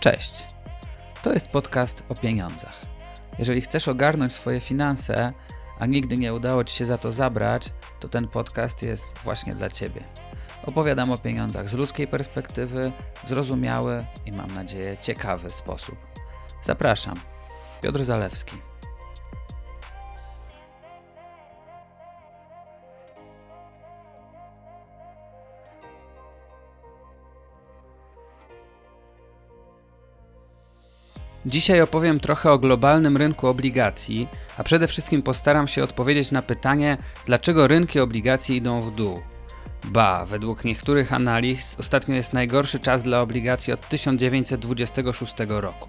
Cześć. To jest podcast o pieniądzach. Jeżeli chcesz ogarnąć swoje finanse, a nigdy nie udało Ci się za to zabrać, to ten podcast jest właśnie dla Ciebie. Opowiadam o pieniądzach z ludzkiej perspektywy, w zrozumiały i mam nadzieję ciekawy sposób. Zapraszam. Piotr Zalewski. Dzisiaj opowiem trochę o globalnym rynku obligacji, a przede wszystkim postaram się odpowiedzieć na pytanie, dlaczego rynki obligacji idą w dół. Ba, według niektórych analiz ostatnio jest najgorszy czas dla obligacji od 1926 roku.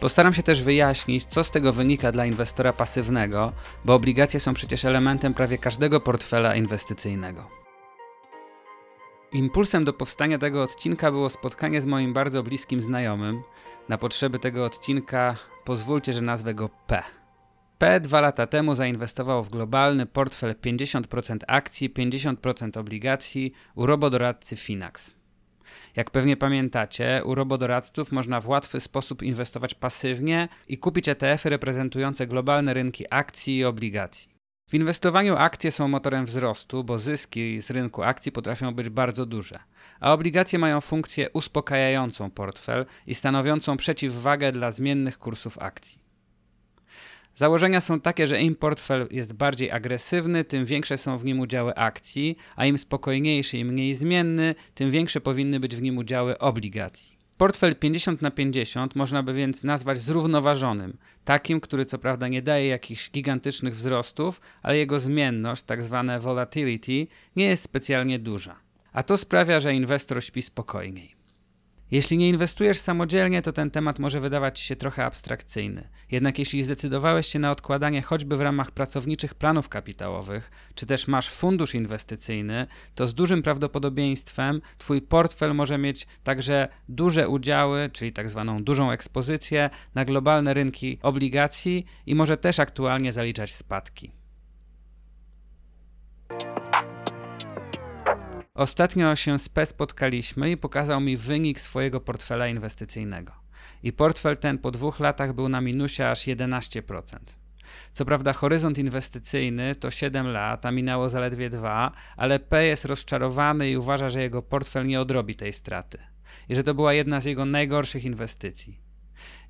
Postaram się też wyjaśnić, co z tego wynika dla inwestora pasywnego, bo obligacje są przecież elementem prawie każdego portfela inwestycyjnego. Impulsem do powstania tego odcinka było spotkanie z moim bardzo bliskim znajomym. Na potrzeby tego odcinka pozwólcie, że nazwę go P. P dwa lata temu zainwestował w globalny portfel 50% akcji, 50% obligacji u robodoradcy Finax. Jak pewnie pamiętacie, u robodoradców można w łatwy sposób inwestować pasywnie i kupić ETF-y reprezentujące globalne rynki akcji i obligacji. W inwestowaniu akcje są motorem wzrostu, bo zyski z rynku akcji potrafią być bardzo duże, a obligacje mają funkcję uspokajającą portfel i stanowiącą przeciwwagę dla zmiennych kursów akcji. Założenia są takie, że im portfel jest bardziej agresywny, tym większe są w nim udziały akcji, a im spokojniejszy i mniej zmienny, tym większe powinny być w nim udziały obligacji. Portfel 50 na 50 można by więc nazwać zrównoważonym, takim, który co prawda nie daje jakichś gigantycznych wzrostów, ale jego zmienność, tak zwane volatility, nie jest specjalnie duża. A to sprawia, że inwestor śpi spokojniej. Jeśli nie inwestujesz samodzielnie, to ten temat może wydawać ci się trochę abstrakcyjny. Jednak jeśli zdecydowałeś się na odkładanie choćby w ramach pracowniczych planów kapitałowych, czy też masz fundusz inwestycyjny, to z dużym prawdopodobieństwem twój portfel może mieć także duże udziały, czyli tak zwaną dużą ekspozycję na globalne rynki obligacji i może też aktualnie zaliczać spadki. Ostatnio się z P spotkaliśmy i pokazał mi wynik swojego portfela inwestycyjnego. I portfel ten po dwóch latach był na minusie aż 11%. Co prawda horyzont inwestycyjny to 7 lat, a minęło zaledwie 2, ale P jest rozczarowany i uważa, że jego portfel nie odrobi tej straty. I że to była jedna z jego najgorszych inwestycji.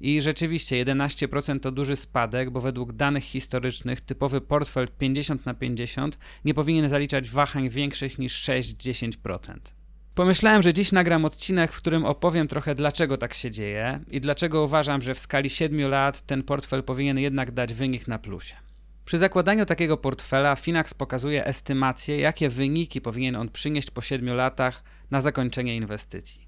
I rzeczywiście 11% to duży spadek, bo według danych historycznych typowy portfel 50 na 50 nie powinien zaliczać wahań większych niż 6-10%. Pomyślałem, że dziś nagram odcinek, w którym opowiem trochę dlaczego tak się dzieje i dlaczego uważam, że w skali 7 lat ten portfel powinien jednak dać wynik na plusie. Przy zakładaniu takiego portfela Finax pokazuje estymację, jakie wyniki powinien on przynieść po 7 latach na zakończenie inwestycji.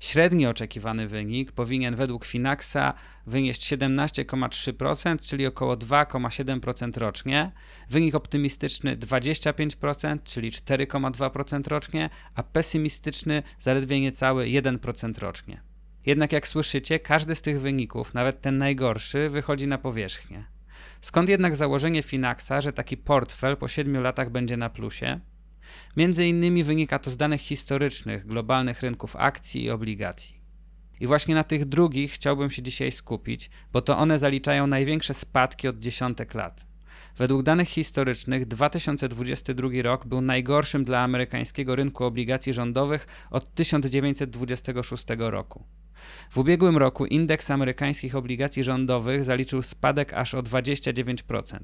Średni oczekiwany wynik powinien według Finaxa wynieść 17,3%, czyli około 2,7% rocznie, wynik optymistyczny 25%, czyli 4,2% rocznie, a pesymistyczny zaledwie niecały 1% rocznie. Jednak jak słyszycie, każdy z tych wyników, nawet ten najgorszy, wychodzi na powierzchnię. Skąd jednak założenie Finaxa, że taki portfel po 7 latach będzie na plusie? Między innymi wynika to z danych historycznych globalnych rynków akcji i obligacji. I właśnie na tych drugich chciałbym się dzisiaj skupić, bo to one zaliczają największe spadki od dziesiątek lat. Według danych historycznych 2022 rok był najgorszym dla amerykańskiego rynku obligacji rządowych od 1926 roku. W ubiegłym roku indeks amerykańskich obligacji rządowych zaliczył spadek aż o 29%.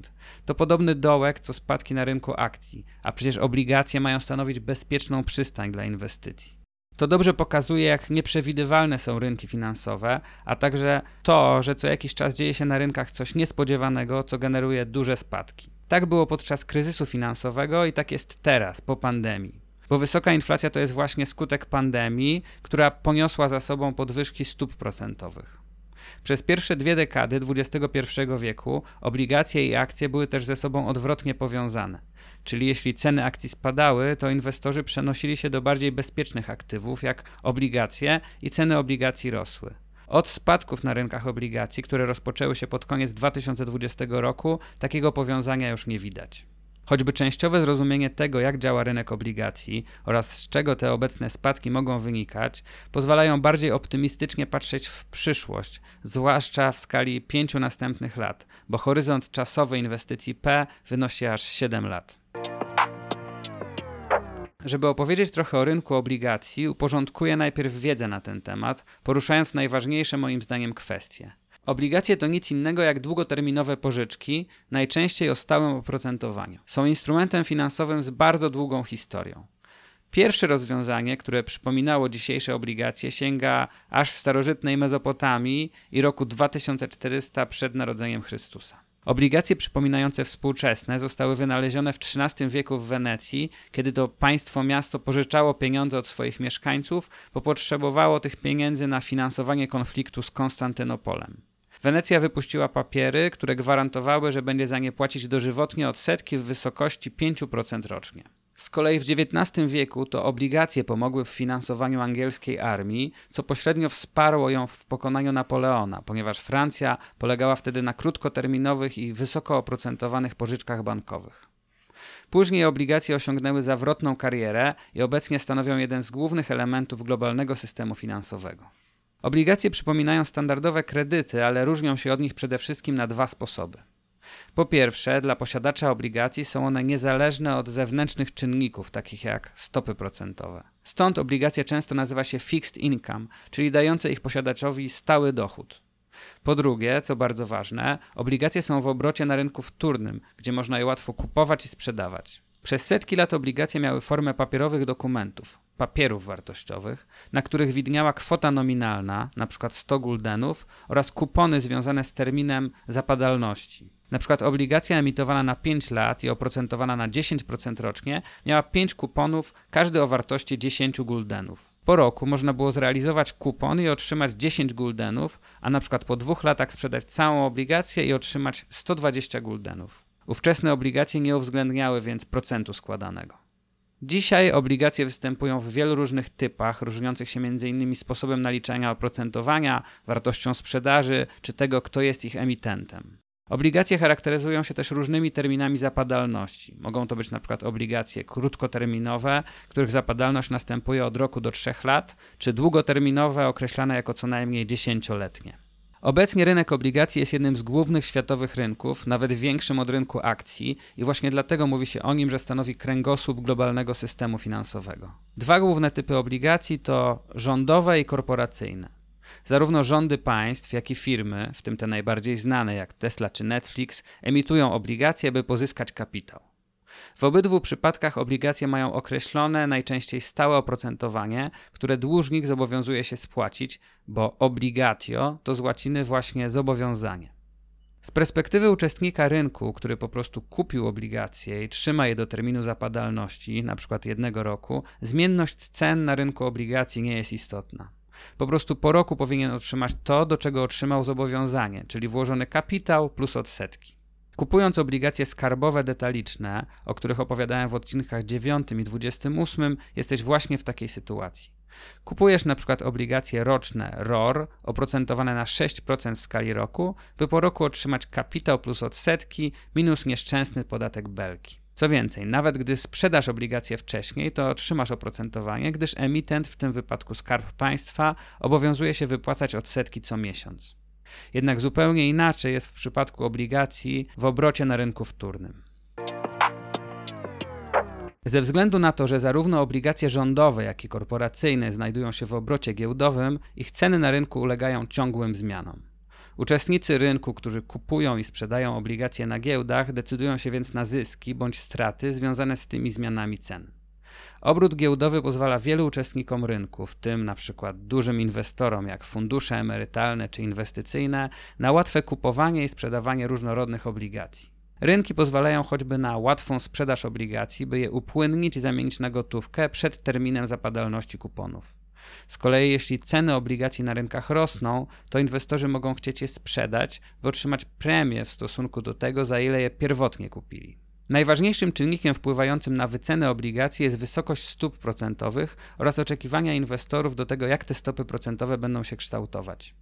To podobny dołek co spadki na rynku akcji, a przecież obligacje mają stanowić bezpieczną przystań dla inwestycji. To dobrze pokazuje, jak nieprzewidywalne są rynki finansowe, a także to, że co jakiś czas dzieje się na rynkach coś niespodziewanego, co generuje duże spadki. Tak było podczas kryzysu finansowego i tak jest teraz, po pandemii bo wysoka inflacja to jest właśnie skutek pandemii, która poniosła za sobą podwyżki stóp procentowych. Przez pierwsze dwie dekady XXI wieku obligacje i akcje były też ze sobą odwrotnie powiązane. Czyli jeśli ceny akcji spadały, to inwestorzy przenosili się do bardziej bezpiecznych aktywów, jak obligacje, i ceny obligacji rosły. Od spadków na rynkach obligacji, które rozpoczęły się pod koniec 2020 roku, takiego powiązania już nie widać. Choćby częściowe zrozumienie tego, jak działa rynek obligacji oraz z czego te obecne spadki mogą wynikać, pozwalają bardziej optymistycznie patrzeć w przyszłość, zwłaszcza w skali pięciu następnych lat, bo horyzont czasowy inwestycji P wynosi aż 7 lat. Żeby opowiedzieć trochę o rynku obligacji, uporządkuję najpierw wiedzę na ten temat, poruszając najważniejsze moim zdaniem kwestie. Obligacje to nic innego jak długoterminowe pożyczki, najczęściej o stałym oprocentowaniu. Są instrumentem finansowym z bardzo długą historią. Pierwsze rozwiązanie, które przypominało dzisiejsze obligacje, sięga aż starożytnej Mezopotamii i roku 2400 przed narodzeniem Chrystusa. Obligacje przypominające współczesne zostały wynalezione w XIII wieku w Wenecji, kiedy to państwo miasto pożyczało pieniądze od swoich mieszkańców, bo potrzebowało tych pieniędzy na finansowanie konfliktu z Konstantynopolem. Wenecja wypuściła papiery, które gwarantowały, że będzie za nie płacić dożywotnie odsetki w wysokości 5% rocznie. Z kolei w XIX wieku to obligacje pomogły w finansowaniu angielskiej armii, co pośrednio wsparło ją w pokonaniu Napoleona, ponieważ Francja polegała wtedy na krótkoterminowych i wysoko oprocentowanych pożyczkach bankowych. Później obligacje osiągnęły zawrotną karierę i obecnie stanowią jeden z głównych elementów globalnego systemu finansowego. Obligacje przypominają standardowe kredyty, ale różnią się od nich przede wszystkim na dwa sposoby. Po pierwsze, dla posiadacza obligacji są one niezależne od zewnętrznych czynników, takich jak stopy procentowe. Stąd obligacje często nazywa się fixed income, czyli dające ich posiadaczowi stały dochód. Po drugie, co bardzo ważne, obligacje są w obrocie na rynku wtórnym, gdzie można je łatwo kupować i sprzedawać. Przez setki lat obligacje miały formę papierowych dokumentów, papierów wartościowych, na których widniała kwota nominalna, np. 100 guldenów, oraz kupony związane z terminem zapadalności. Na przykład obligacja emitowana na 5 lat i oprocentowana na 10% rocznie miała 5 kuponów, każdy o wartości 10 guldenów. Po roku można było zrealizować kupon i otrzymać 10 guldenów, a na przykład po dwóch latach sprzedać całą obligację i otrzymać 120 guldenów. Ówczesne obligacje nie uwzględniały więc procentu składanego. Dzisiaj obligacje występują w wielu różnych typach, różniących się m.in. sposobem naliczania oprocentowania, wartością sprzedaży czy tego, kto jest ich emitentem. Obligacje charakteryzują się też różnymi terminami zapadalności. Mogą to być np. obligacje krótkoterminowe, których zapadalność następuje od roku do 3 lat, czy długoterminowe określane jako co najmniej dziesięcioletnie. Obecnie rynek obligacji jest jednym z głównych światowych rynków, nawet większym od rynku akcji, i właśnie dlatego mówi się o nim, że stanowi kręgosłup globalnego systemu finansowego. Dwa główne typy obligacji to rządowe i korporacyjne. Zarówno rządy państw, jak i firmy, w tym te najbardziej znane jak Tesla czy Netflix, emitują obligacje, by pozyskać kapitał. W obydwu przypadkach obligacje mają określone, najczęściej stałe oprocentowanie, które dłużnik zobowiązuje się spłacić, bo obligatio to z łaciny właśnie zobowiązanie. Z perspektywy uczestnika rynku, który po prostu kupił obligacje i trzyma je do terminu zapadalności, np. jednego roku, zmienność cen na rynku obligacji nie jest istotna. Po prostu po roku powinien otrzymać to, do czego otrzymał zobowiązanie, czyli włożony kapitał plus odsetki. Kupując obligacje skarbowe detaliczne, o których opowiadałem w odcinkach 9 i 28, jesteś właśnie w takiej sytuacji. Kupujesz na przykład obligacje roczne ROR oprocentowane na 6% w skali roku, by po roku otrzymać kapitał plus odsetki minus nieszczęsny podatek belki. Co więcej, nawet gdy sprzedasz obligacje wcześniej, to otrzymasz oprocentowanie, gdyż emitent, w tym wypadku Skarb Państwa, obowiązuje się wypłacać odsetki co miesiąc. Jednak zupełnie inaczej jest w przypadku obligacji w obrocie na rynku wtórnym. Ze względu na to, że zarówno obligacje rządowe, jak i korporacyjne znajdują się w obrocie giełdowym, ich ceny na rynku ulegają ciągłym zmianom. Uczestnicy rynku, którzy kupują i sprzedają obligacje na giełdach, decydują się więc na zyski bądź straty związane z tymi zmianami cen. Obrót giełdowy pozwala wielu uczestnikom rynku, w tym na przykład dużym inwestorom jak fundusze emerytalne czy inwestycyjne, na łatwe kupowanie i sprzedawanie różnorodnych obligacji. Rynki pozwalają choćby na łatwą sprzedaż obligacji, by je upłynnić i zamienić na gotówkę przed terminem zapadalności kuponów. Z kolei jeśli ceny obligacji na rynkach rosną, to inwestorzy mogą chcieć je sprzedać, by otrzymać premię w stosunku do tego, za ile je pierwotnie kupili. Najważniejszym czynnikiem wpływającym na wycenę obligacji jest wysokość stóp procentowych oraz oczekiwania inwestorów do tego, jak te stopy procentowe będą się kształtować.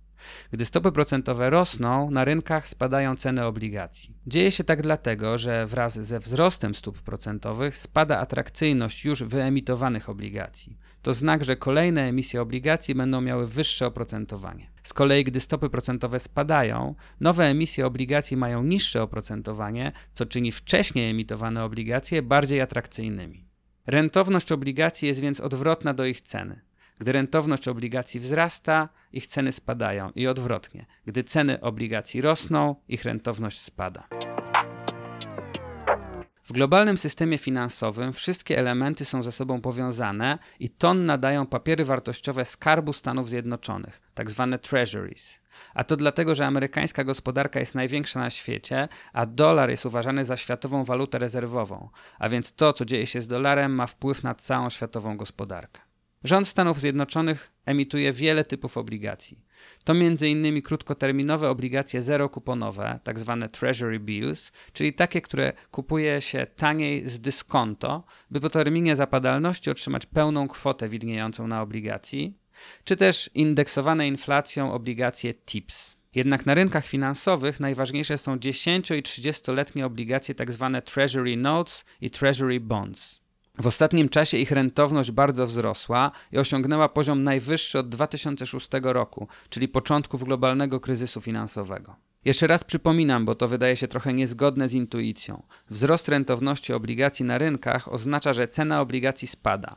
Gdy stopy procentowe rosną, na rynkach spadają ceny obligacji. Dzieje się tak dlatego, że wraz ze wzrostem stóp procentowych spada atrakcyjność już wyemitowanych obligacji. To znak, że kolejne emisje obligacji będą miały wyższe oprocentowanie. Z kolei, gdy stopy procentowe spadają, nowe emisje obligacji mają niższe oprocentowanie, co czyni wcześniej emitowane obligacje bardziej atrakcyjnymi. Rentowność obligacji jest więc odwrotna do ich ceny. Gdy rentowność obligacji wzrasta, ich ceny spadają i odwrotnie. Gdy ceny obligacji rosną, ich rentowność spada. W globalnym systemie finansowym wszystkie elementy są ze sobą powiązane i ton nadają papiery wartościowe Skarbu Stanów Zjednoczonych, tzw. Tak treasuries. A to dlatego, że amerykańska gospodarka jest największa na świecie, a dolar jest uważany za światową walutę rezerwową, a więc to, co dzieje się z dolarem, ma wpływ na całą światową gospodarkę. Rząd Stanów Zjednoczonych emituje wiele typów obligacji. To m.in. krótkoterminowe obligacje zerokuponowe. Tak treasury bills, czyli takie, które kupuje się taniej z dyskonto, by po terminie zapadalności otrzymać pełną kwotę widniejącą na obligacji, czy też indeksowane inflacją obligacje TIPS. Jednak na rynkach finansowych najważniejsze są 10 i 30-letnie obligacje tzw. Tak treasury notes i treasury bonds. W ostatnim czasie ich rentowność bardzo wzrosła i osiągnęła poziom najwyższy od 2006 roku, czyli początków globalnego kryzysu finansowego. Jeszcze raz przypominam, bo to wydaje się trochę niezgodne z intuicją. Wzrost rentowności obligacji na rynkach oznacza, że cena obligacji spada.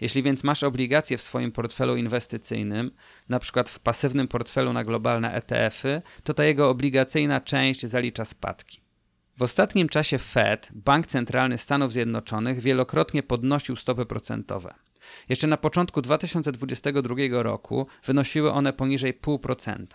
Jeśli więc masz obligacje w swoim portfelu inwestycyjnym, na przykład w pasywnym portfelu na globalne ETF-y, to ta jego obligacyjna część zalicza spadki. W ostatnim czasie Fed, Bank Centralny Stanów Zjednoczonych, wielokrotnie podnosił stopy procentowe. Jeszcze na początku 2022 roku wynosiły one poniżej 0,5%.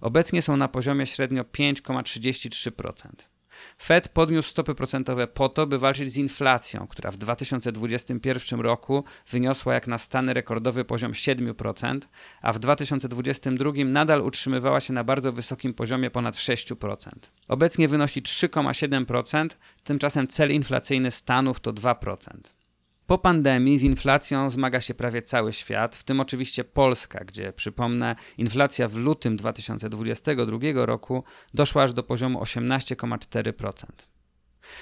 Obecnie są na poziomie średnio 5,33%. Fed podniósł stopy procentowe po to, by walczyć z inflacją, która w 2021 roku wyniosła jak na Stany rekordowy poziom 7%, a w 2022 nadal utrzymywała się na bardzo wysokim poziomie ponad 6%. Obecnie wynosi 3,7%, tymczasem cel inflacyjny Stanów to 2%. Po pandemii z inflacją zmaga się prawie cały świat, w tym oczywiście Polska, gdzie przypomnę, inflacja w lutym 2022 roku doszła aż do poziomu 18,4%.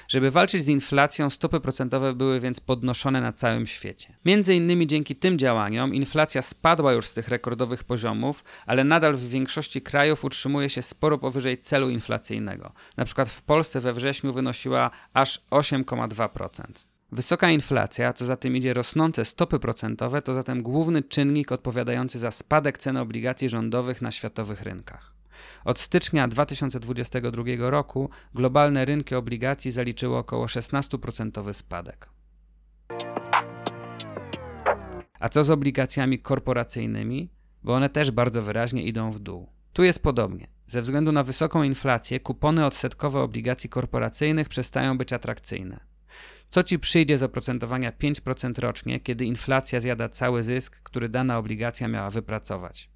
Żeby walczyć z inflacją, stopy procentowe były więc podnoszone na całym świecie. Między innymi dzięki tym działaniom inflacja spadła już z tych rekordowych poziomów, ale nadal w większości krajów utrzymuje się sporo powyżej celu inflacyjnego. Na przykład w Polsce we wrześniu wynosiła aż 8,2%. Wysoka inflacja, co za tym idzie rosnące stopy procentowe, to zatem główny czynnik odpowiadający za spadek cen obligacji rządowych na światowych rynkach. Od stycznia 2022 roku globalne rynki obligacji zaliczyły około 16% spadek. A co z obligacjami korporacyjnymi? Bo one też bardzo wyraźnie idą w dół. Tu jest podobnie. Ze względu na wysoką inflację, kupony odsetkowe obligacji korporacyjnych przestają być atrakcyjne. Co ci przyjdzie z oprocentowania 5% rocznie, kiedy inflacja zjada cały zysk, który dana obligacja miała wypracować?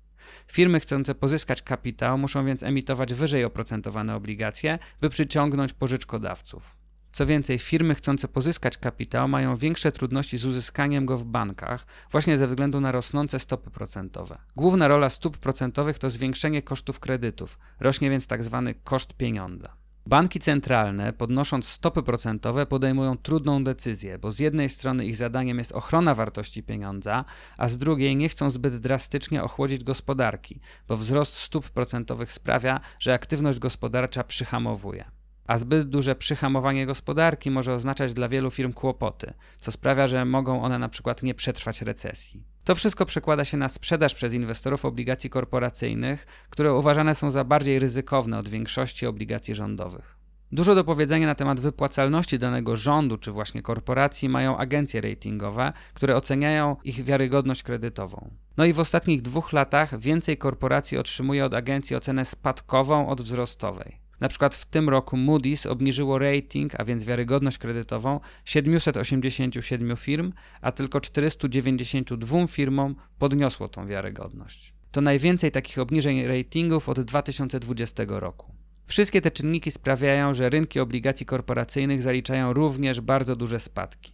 Firmy chcące pozyskać kapitał muszą więc emitować wyżej oprocentowane obligacje, by przyciągnąć pożyczkodawców. Co więcej, firmy chcące pozyskać kapitał mają większe trudności z uzyskaniem go w bankach, właśnie ze względu na rosnące stopy procentowe. Główna rola stóp procentowych to zwiększenie kosztów kredytów, rośnie więc tzw. Tak koszt pieniądza. Banki centralne, podnosząc stopy procentowe, podejmują trudną decyzję, bo z jednej strony ich zadaniem jest ochrona wartości pieniądza, a z drugiej nie chcą zbyt drastycznie ochłodzić gospodarki, bo wzrost stóp procentowych sprawia, że aktywność gospodarcza przyhamowuje. A zbyt duże przyhamowanie gospodarki może oznaczać dla wielu firm kłopoty, co sprawia, że mogą one na przykład nie przetrwać recesji. To wszystko przekłada się na sprzedaż przez inwestorów obligacji korporacyjnych, które uważane są za bardziej ryzykowne od większości obligacji rządowych. Dużo do powiedzenia na temat wypłacalności danego rządu czy właśnie korporacji mają agencje ratingowe, które oceniają ich wiarygodność kredytową. No i w ostatnich dwóch latach więcej korporacji otrzymuje od agencji ocenę spadkową od wzrostowej. Na przykład w tym roku Moody's obniżyło rating, a więc wiarygodność kredytową 787 firm, a tylko 492 firmom podniosło tą wiarygodność. To najwięcej takich obniżeń ratingów od 2020 roku. Wszystkie te czynniki sprawiają, że rynki obligacji korporacyjnych zaliczają również bardzo duże spadki.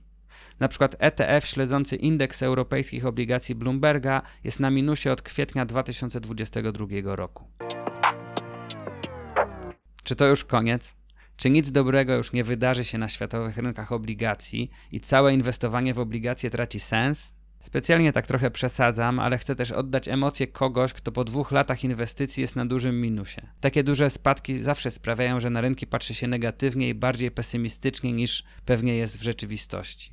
Na przykład ETF śledzący indeks europejskich obligacji Bloomberga jest na minusie od kwietnia 2022 roku. Czy to już koniec? Czy nic dobrego już nie wydarzy się na światowych rynkach obligacji i całe inwestowanie w obligacje traci sens? Specjalnie tak trochę przesadzam, ale chcę też oddać emocje kogoś, kto po dwóch latach inwestycji jest na dużym minusie. Takie duże spadki zawsze sprawiają, że na rynki patrzy się negatywnie i bardziej pesymistycznie niż pewnie jest w rzeczywistości.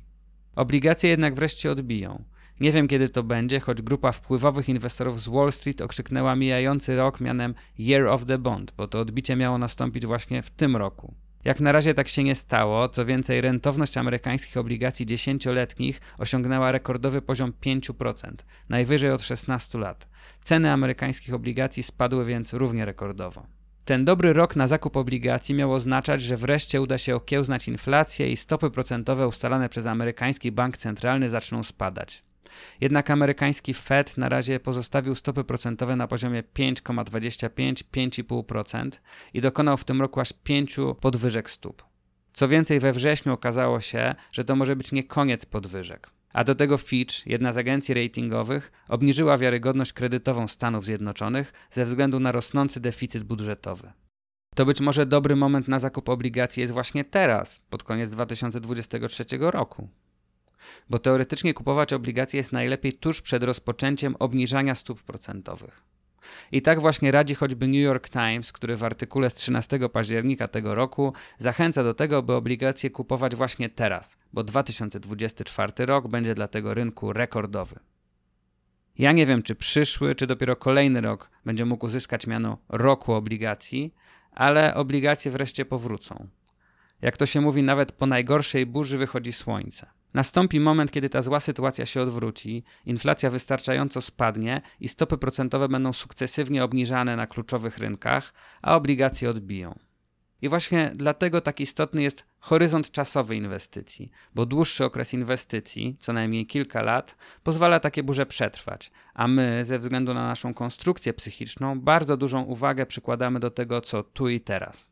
Obligacje jednak wreszcie odbiją. Nie wiem kiedy to będzie, choć grupa wpływowych inwestorów z Wall Street okrzyknęła mijający rok mianem Year of the Bond, bo to odbicie miało nastąpić właśnie w tym roku. Jak na razie tak się nie stało, co więcej, rentowność amerykańskich obligacji dziesięcioletnich osiągnęła rekordowy poziom 5%, najwyżej od 16 lat. Ceny amerykańskich obligacji spadły więc równie rekordowo. Ten dobry rok na zakup obligacji miał oznaczać, że wreszcie uda się okiełznać inflację i stopy procentowe ustalane przez amerykański bank centralny zaczną spadać. Jednak amerykański Fed na razie pozostawił stopy procentowe na poziomie 5,25-5,5% i dokonał w tym roku aż pięciu podwyżek stóp. Co więcej, we wrześniu okazało się, że to może być nie koniec podwyżek. A do tego Fitch, jedna z agencji ratingowych, obniżyła wiarygodność kredytową Stanów Zjednoczonych ze względu na rosnący deficyt budżetowy. To być może dobry moment na zakup obligacji jest właśnie teraz, pod koniec 2023 roku bo teoretycznie kupować obligacje jest najlepiej tuż przed rozpoczęciem obniżania stóp procentowych. I tak właśnie radzi choćby New York Times, który w artykule z 13 października tego roku zachęca do tego, by obligacje kupować właśnie teraz, bo 2024 rok będzie dla tego rynku rekordowy. Ja nie wiem, czy przyszły, czy dopiero kolejny rok będzie mógł uzyskać miano roku obligacji, ale obligacje wreszcie powrócą. Jak to się mówi, nawet po najgorszej burzy wychodzi słońce. Nastąpi moment, kiedy ta zła sytuacja się odwróci, inflacja wystarczająco spadnie i stopy procentowe będą sukcesywnie obniżane na kluczowych rynkach, a obligacje odbiją. I właśnie dlatego tak istotny jest horyzont czasowy inwestycji, bo dłuższy okres inwestycji, co najmniej kilka lat, pozwala takie burze przetrwać, a my, ze względu na naszą konstrukcję psychiczną, bardzo dużą uwagę przykładamy do tego, co tu i teraz.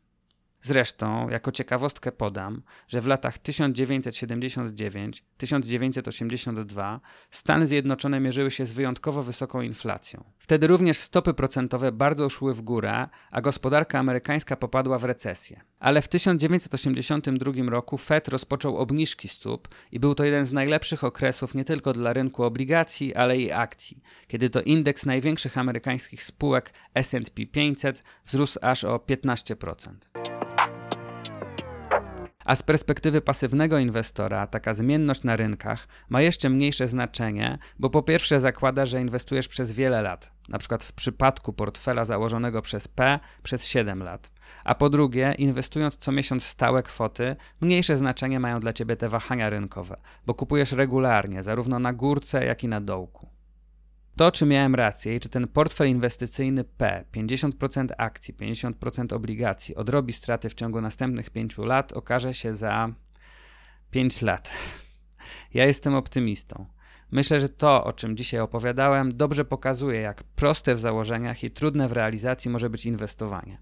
Zresztą, jako ciekawostkę podam, że w latach 1979-1982 Stany Zjednoczone mierzyły się z wyjątkowo wysoką inflacją. Wtedy również stopy procentowe bardzo szły w górę, a gospodarka amerykańska popadła w recesję. Ale w 1982 roku Fed rozpoczął obniżki stóp i był to jeden z najlepszych okresów nie tylko dla rynku obligacji, ale i akcji, kiedy to indeks największych amerykańskich spółek S&P 500 wzrósł aż o 15%. A z perspektywy pasywnego inwestora taka zmienność na rynkach ma jeszcze mniejsze znaczenie, bo po pierwsze zakłada, że inwestujesz przez wiele lat, na przykład w przypadku portfela założonego przez P przez 7 lat. A po drugie, inwestując co miesiąc stałe kwoty, mniejsze znaczenie mają dla ciebie te wahania rynkowe, bo kupujesz regularnie, zarówno na górce, jak i na dołku. To, czy miałem rację i czy ten portfel inwestycyjny P, 50% akcji, 50% obligacji, odrobi straty w ciągu następnych 5 lat, okaże się za 5 lat. Ja jestem optymistą. Myślę, że to, o czym dzisiaj opowiadałem, dobrze pokazuje, jak proste w założeniach i trudne w realizacji może być inwestowanie.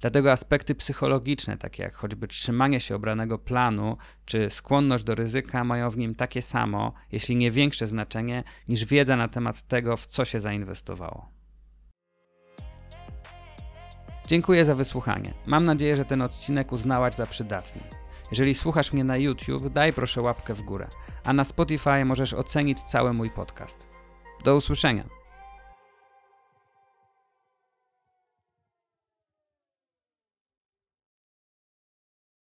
Dlatego aspekty psychologiczne, takie jak choćby trzymanie się obranego planu czy skłonność do ryzyka, mają w nim takie samo, jeśli nie większe znaczenie niż wiedza na temat tego, w co się zainwestowało. Dziękuję za wysłuchanie. Mam nadzieję, że ten odcinek uznałaś za przydatny. Jeżeli słuchasz mnie na YouTube, daj proszę łapkę w górę, a na Spotify możesz ocenić cały mój podcast. Do usłyszenia.